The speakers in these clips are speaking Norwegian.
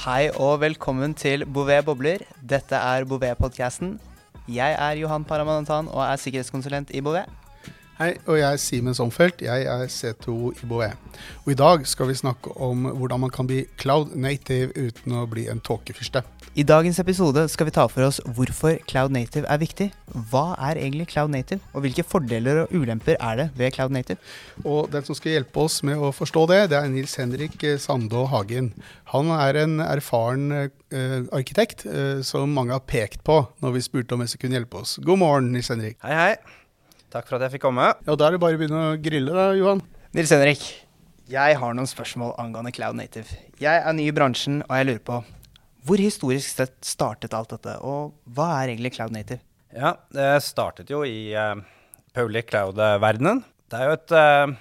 Hei og velkommen til Bouvet bobler. Dette er Bouvet-podkasten. Jeg er Johan Paramanantan og er sikkerhetskonsulent i Bouvet. Hei, og jeg er Simen Somfelt. Jeg er C2 i Boe. Og i dag skal vi snakke om hvordan man kan bli cloud native uten å bli en tåkefyrste. I dagens episode skal vi ta for oss hvorfor cloud native er viktig. Hva er egentlig cloud native, og hvilke fordeler og ulemper er det ved cloud native? Og den som skal hjelpe oss med å forstå det, det er Nils Henrik Sandå Hagen. Han er en erfaren eh, arkitekt eh, som mange har pekt på når vi spurte om jeg kunne hjelpe oss. God morgen, Nils Henrik. Hei, hei. Takk for at jeg fikk komme. Ja, Da er det bare å begynne å grille, da, Johan. Nils Henrik, jeg har noen spørsmål angående cloud native. Jeg er ny i bransjen, og jeg lurer på hvor historisk sett startet alt dette, og hva er egentlig cloud native? Ja, det startet jo i uh, public cloud-verdenen. Det er jo et uh,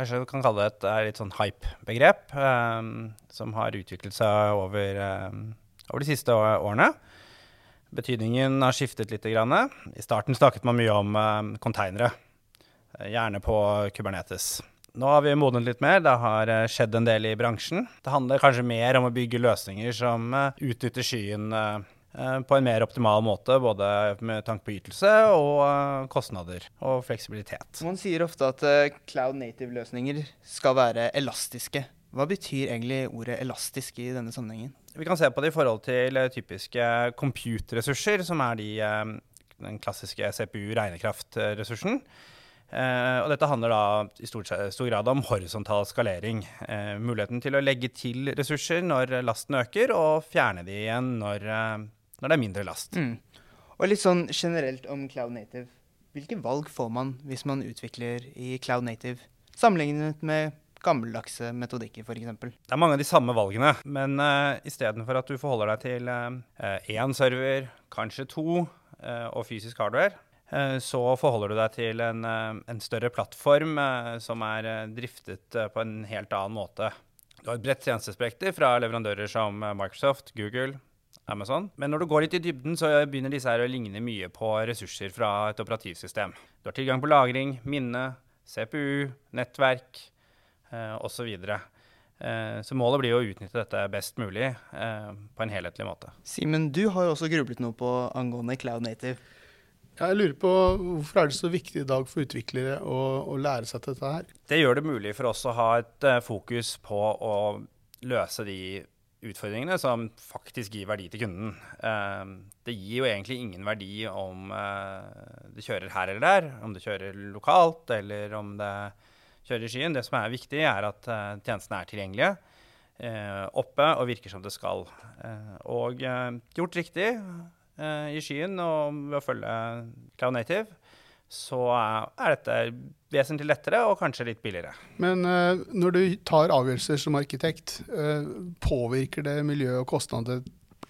Kanskje du kan kalle det et uh, litt sånn hype-begrep um, som har utviklet seg over, over de siste årene. Betydningen har skiftet litt. I starten snakket man mye om konteinere, gjerne på Kubernetes. Nå har vi modnet litt mer. Det har uh, skjedd en del i bransjen. Det handler kanskje mer om å bygge løsninger som utnytter skyen på en mer optimal måte, både med tanke på ytelse og kostnader og fleksibilitet. Man sier ofte at cloud native-løsninger skal være elastiske. Hva betyr egentlig ordet elastisk i denne sammenhengen? Vi kan se på det i forhold til eh, typiske compute-ressurser, som er de, eh, den klassiske CPU-regnekraftressursen. Uh, og dette handler da i stor, stor grad om horisontal skalering. Uh, muligheten til å legge til ressurser når lasten øker, og fjerne de igjen når, uh, når det er mindre last. Mm. Og litt sånn generelt om Cloud Native. Hvilke valg får man hvis man utvikler i Cloud Native, sammenlignet med gammeldagse metodikker, f.eks. Det er mange av de samme valgene, men uh, istedenfor at du forholder deg til én uh, server, kanskje to, uh, og fysisk hardware, så forholder du deg til en, en større plattform som er driftet på en helt annen måte. Du har et bredt tjenestespekter fra leverandører som Microsoft, Google, Amazon. Men når du går litt i dybden, så begynner disse her å ligne mye på ressurser fra et operativsystem. Du har tilgang på lagring, minne, CPU, nettverk, eh, osv. Så, eh, så målet blir å utnytte dette best mulig eh, på en helhetlig måte. Simen, du har jo også grublet noe på angående Cloud Native. Jeg lurer på Hvorfor er det så viktig i dag for utviklere å, å lære seg til dette her? Det gjør det mulig for oss å ha et uh, fokus på å løse de utfordringene som faktisk gir verdi til kunden. Uh, det gir jo egentlig ingen verdi om uh, det kjører her eller der, om det kjører lokalt eller om det kjører i skyen. Det som er viktig, er at uh, tjenestene er tilgjengelige, uh, oppe og virker som det skal. Uh, og gjort riktig i skyen og ved å følge Cloud Native, så er dette vesentlig lettere og kanskje litt billigere. Men når du tar avgjørelser som arkitekt, påvirker det miljø og kostnader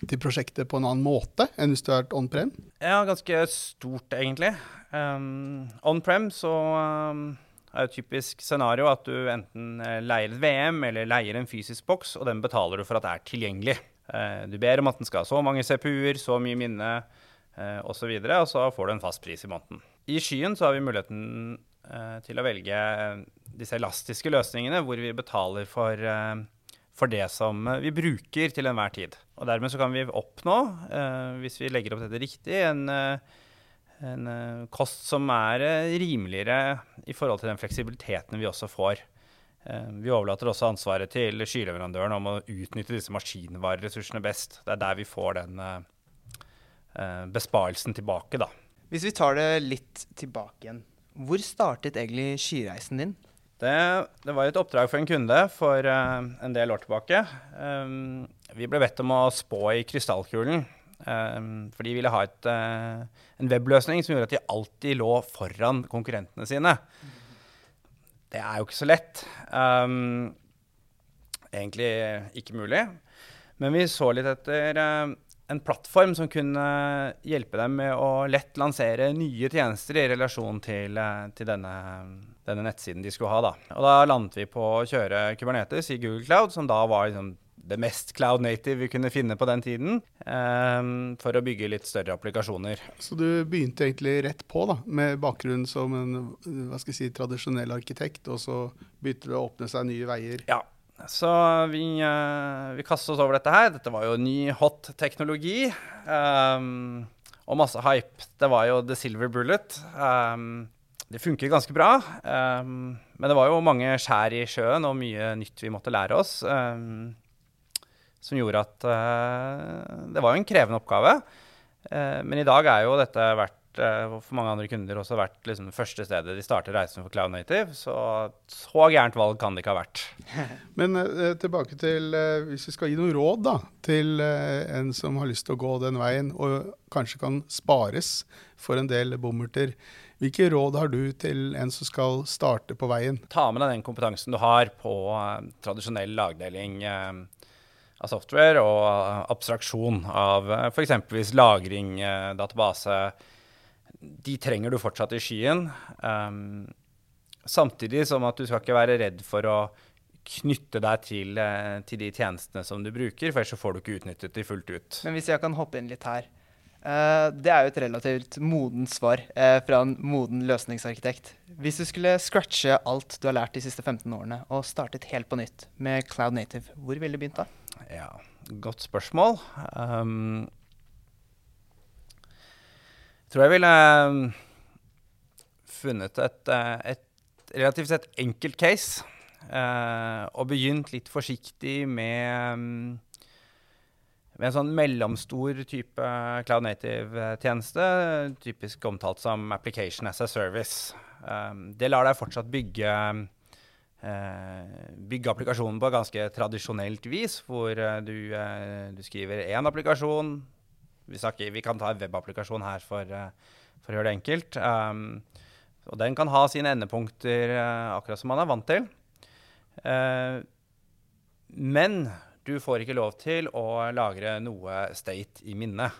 til prosjektet på en annen måte enn hvis du er on-prem? Ja, ganske stort, egentlig. Um, on-prem så um, er jo et typisk scenario at du enten eh, leier et VM eller leier en fysisk boks, og den betaler du for at det er tilgjengelig. Eh, du ber om at den skal ha så mange CPU-er, så mye minne osv., og, så videre, og så får du en fast pris i måneden. I skyen så har vi muligheten eh, til å velge disse elastiske løsningene hvor vi betaler for, for det som vi bruker til enhver tid. Og dermed så kan vi oppnå, hvis vi legger opp dette riktig, en en kost som er rimeligere i forhold til den fleksibiliteten vi også får. Uh, vi overlater også ansvaret til skyleverandøren om å utnytte disse maskinvareressursene best. Det er der vi får den besparelsen tilbake, da. Hvis vi tar det litt tilbake igjen. Hvor startet egentlig skyreisen din? Det, det var et oppdrag for en kunde for en del år tilbake. Vi ble bedt om å spå i krystallkulen for de ville ha et, uh, en webløsning som gjorde at de alltid lå foran konkurrentene sine. Det er jo ikke så lett. Um, egentlig ikke mulig. Men vi så litt etter uh, en plattform som kunne hjelpe dem med å lett lansere nye tjenester i relasjon til, uh, til denne, denne, nettsiden de skulle ha. Da. Og da landet vi på å kjøre Kubernetes i Google Cloud, som da var liksom det mest cloud native vi kunne finne på den tiden, um, for å bygge litt større applikasjoner. Så du begynte egentlig rett på, da, med bakgrunn som en hva skal jeg si, tradisjonell arkitekt, og så begynte det å åpne seg nye veier? Ja. Så vi, uh, vi kastet oss over dette her. Dette var jo ny, hot teknologi. Um, og masse hype. Det var jo the silver bullet. Um, det funker ganske bra. Um, men det var jo mange skjær i sjøen og mye nytt vi måtte lære oss. Som gjorde at uh, det var jo en krevende oppgave. Uh, men i dag er jo dette vært uh, for mange andre kunder også vært liksom det første stedet de starter reisen for Cloud Native. Så så gærent valg kan det ikke ha vært. Men uh, tilbake til uh, Hvis vi skal gi noen råd da, til uh, en som har lyst til å gå den veien, og kanskje kan spares for en del bommerter. Hvilke råd har du til en som skal starte på veien? Ta med deg den kompetansen du har på tradisjonell lagdeling av software og abstraksjon av uh, f.eks. lagring, database, de trenger du fortsatt i skyen. Um, samtidig som at du skal ikke være redd for å knytte deg til, uh, til, de tjenestene som du bruker, for ellers så får du ikke utnyttet de fullt ut. Men hvis jeg kan hoppe inn litt her. Uh, det er jo et relativt modent svar uh, fra en moden løsningsarkitekt. Hvis du skulle scratche alt du har lært de siste 15 årene, og startet helt på nytt med Cloud Native, hvor ville du begynt da? Ja, Godt spørsmål. Um, tror jeg ville um, funnet et, eh, et relativt sett enkelt case. Uh, og begynt litt forsiktig med, um, med en sånn mellomstor type Cloud Native-tjeneste, typisk omtalt som Application as a Service. Um, det lar deg fortsatt bygge, uh, bygge applikasjonen på ganske tradisjonelt vis, hvor uh, du, du skriver én applikasjon, vi, snakker, vi, kan ta en webapplikasjon her for, eh, for, å gjøre det enkelt. Og den kan ha sine endepunkter akkurat som man er vant til. Men du får ikke lov til å lagre noe state i minnet.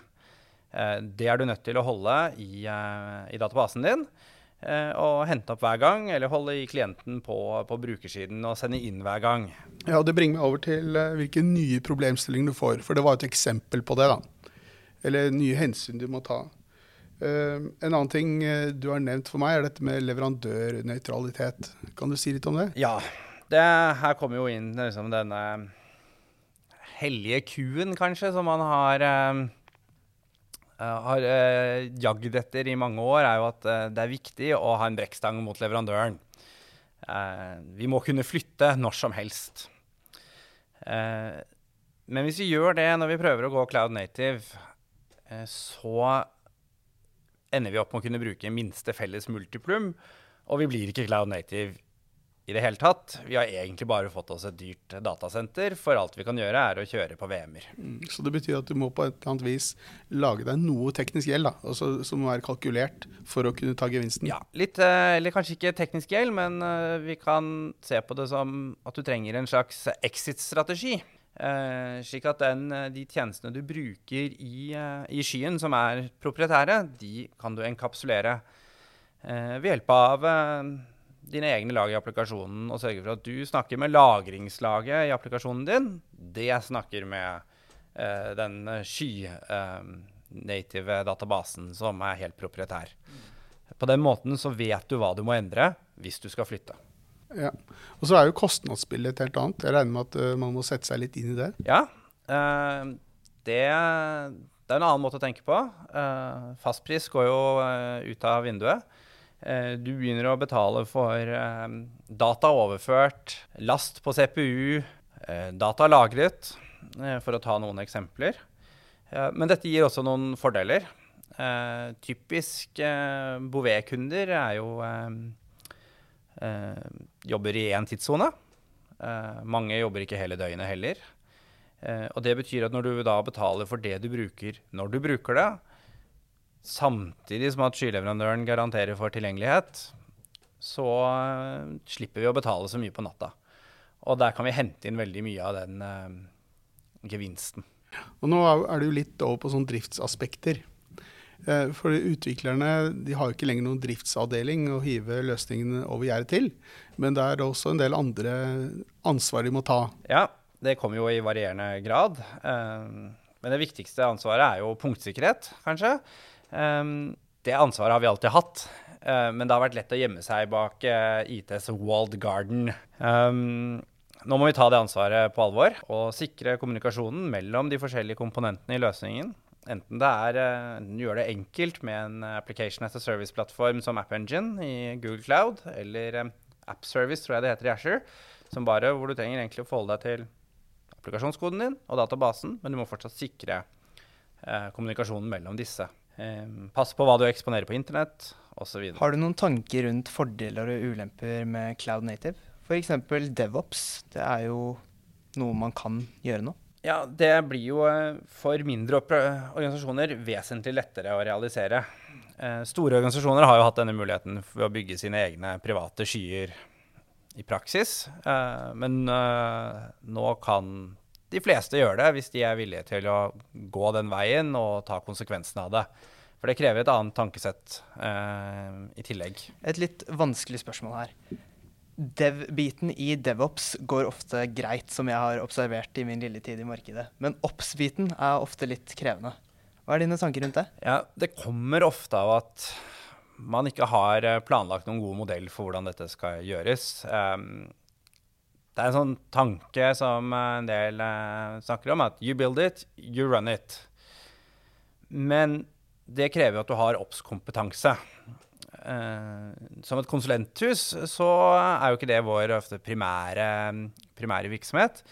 Det er du nødt til å holde i, i databasen din. Og hente opp hver gang, eller holde i klienten på, på, brukersiden og sende inn hver gang. Ja, Det bringer meg over til hvilke nye problemstillinger du får. For det var et eksempel på det. da eller nye hensyn du må ta. Uh, en annen ting du har nevnt for meg, er dette med leverandørnøytralitet. Kan du si litt om det? Ja. Det, her kommer jo inn liksom, denne hellige kuen, kanskje, som man har har jagd etter i mange år, er jo at det er viktig å ha en brekkstang mot leverandøren. vi må kunne flytte når som helst. men hvis vi gjør det når vi prøver å gå cloud native, Eh, så ender vi opp med å kunne bruke minste felles multiplum. Og vi blir ikke cloud native i det hele tatt. Vi har egentlig bare fått oss et dyrt datasenter, for alt vi kan gjøre, er å kjøre på VM-er. Mm, så det betyr at du må på et eller annet vis lage deg noe teknisk gjeld, da, altså, som må være kalkulert for å kunne ta gevinsten? Ja, litt, eh, eller kanskje ikke teknisk gjeld, men eh, vi kan se på det som at du trenger en slags exit-strategi. Uh, slik at den, de tjenestene du bruker i, uh, i, skyen, som er proprietære, de kan du enkapsulere uh, ved hjelp av dine egne lag i applikasjonen og sørge for at du snakker med lagringslaget i applikasjonen din. Det snakker med den sky-native databasen som er helt proprietær. På den måten så vet du hva du må endre hvis du skal flytte. Ja. Og så er jo kostnadsbildet et helt annet. Jeg regner med at uh, man må sette seg litt inn i det? Ja. Uh, det, det, er en annen måte å tenke på. Uh, fastpris går jo ut av vinduet. Du begynner å betale for data overført, last på CPU, data lagret, for å ta noen eksempler. men dette gir også noen fordeler. typisk Bouvet-kunder er jo eh, jobber i én tidssone. Eh, mange jobber ikke hele døgnet heller. Eh, og det betyr at når du da betaler for det du bruker når du bruker det, samtidig som at skyleverandøren garanterer for tilgjengelighet, så eh, slipper vi å betale så mye på natta. Og der kan vi hente inn veldig mye av den eh, gevinsten. Og nå er det jo litt over på sånn driftsaspekter. Eh, for utviklerne de har jo ikke lenger noen driftsavdeling å hive løsningene over gjerdet til. Men det er også en del andre ansvar de må ta. Ja, det kommer jo i varierende grad. Men det viktigste ansvaret er jo punktsikkerhet, kanskje. Eh, det ansvaret har vi alltid hatt. Men det har vært lett å gjemme seg bak ITs walled garden. nå må vi ta det ansvaret på alvor og sikre kommunikasjonen mellom de forskjellige komponentene i løsningen. Enten det er enten gjør det enkelt med en application as a service-plattform som AppEngine i Google Cloud, eller AppService, tror jeg det heter i Asher, som bare hvor du trenger egentlig å forholde deg til applikasjonskoden din og databasen, men du må fortsatt sikre eh, kommunikasjonen mellom disse. Eh, pass på hva du eksponerer på internett, osv. Har du noen tanker rundt fordeler og ulemper med Cloud Native? F.eks. DevOps. Det er jo noe man kan gjøre nå. Ja, det blir jo eh, for mindre organisasjoner vesentlig lettere å realisere. Eh, store organisasjoner har jo hatt denne muligheten for å bygge sine egne private skyer i praksis. Uh, men nå kan de fleste gjør det hvis de er villige til å gå den veien og ta konsekvensen av det. For det krever et annet tankesett eh, i tillegg. Et litt vanskelig spørsmål her. Dev-biten i DevOps går ofte greit, som jeg har observert i min lille tid i markedet. Men Ops-biten er ofte litt krevende. Hva er dine tanker rundt det? Ja, Det kommer ofte av at man ikke har eh, planlagt noen god modell for hvordan dette skal gjøres. Um, det er en sånn tanke som en del uh, snakker om, at you build it, you run it. Men det krever at du har OBS-kompetanse. Uh, som et konsulenthus så er jo ikke det vår primære, primære virksomhet.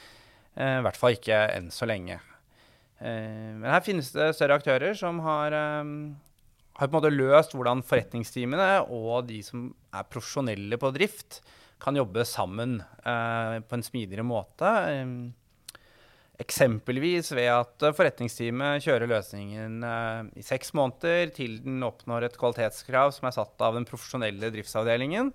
Uh, I hvert fall ikke enn så lenge. Men her finnes det større aktører som har har på en måte løst hvordan forretningsteamene og de som er profesjonelle på drift, kan jobbe sammen eh, på en smidigere måte. Eksempelvis ved at forretningsteamet kjører løsningen eh, i seks måneder til den oppnår et kvalitetskrav som er satt av den profesjonelle driftsavdelingen.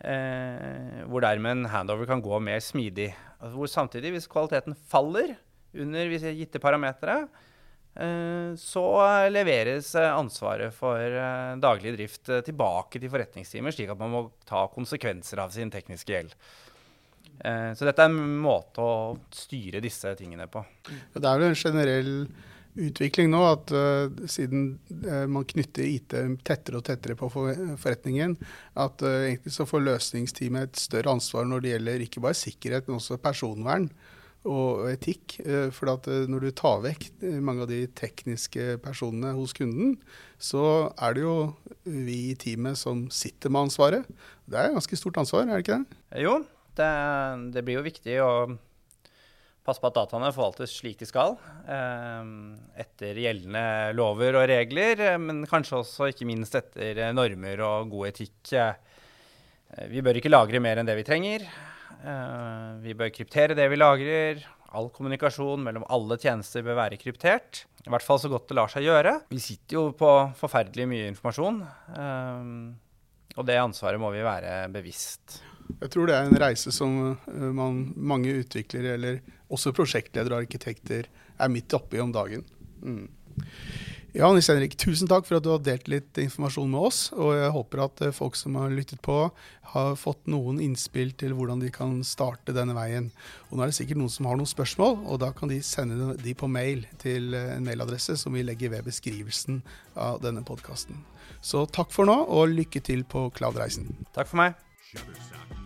Eh, hvor dermed en handover kan gå mer smidig. Altså hvor samtidig, hvis kvaliteten faller under gitte parametere, Eh, så leveres eh, ansvaret for eh, daglig drift tilbake til forretningstimer, slik at man må ta konsekvenser av sin tekniske gjeld. Så dette er en måte å styre disse tingene på. Det er jo en generell utvikling nå at uh, siden uh, man knytter IT tettere og tettere på for, forretningen, at uh, egentlig så får løsningsteamet et større ansvar når det gjelder ikke bare sikkerhet, men også personvern og etikk. Eh, for eh, når du tar vekk eh, mange av de tekniske personene hos kunden, så er det jo vi i teamet som sitter med ansvaret. Det er et ganske stort ansvar, er det ikke det? Jo, det, det blir jo viktig å passe på at dataene forvaltes slik de skal. Etter gjeldende lover og regler, men kanskje også ikke minst etter normer og god etikk. Vi bør ikke lagre mer enn det vi trenger. Uh, vi bør kryptere det vi lagrer. All kommunikasjon mellom alle tjenester bør være kryptert. I hvert fall så godt det lar seg gjøre. Vi sitter jo på forferdelig mye informasjon. Uh, og det ansvaret må vi være bevisst. Jeg tror det er en reise som uh, man, mange utviklere, eller også prosjektledere og arkitekter, er midt oppi om dagen. Mm. Ja, Nils Henrik, tusen takk for at du har delt litt informasjon med oss. Og jeg håper at eh, folk som har lyttet på, har fått noen innspill til hvordan de kan starte denne veien. Og nå er det sikkert noen som har noen spørsmål, og da kan de sende de på mail til eh, en mailadresse som vi legger ved beskrivelsen av denne podkasten. Så takk for nå, og lykke til på Cloud-reisen. Takk for meg.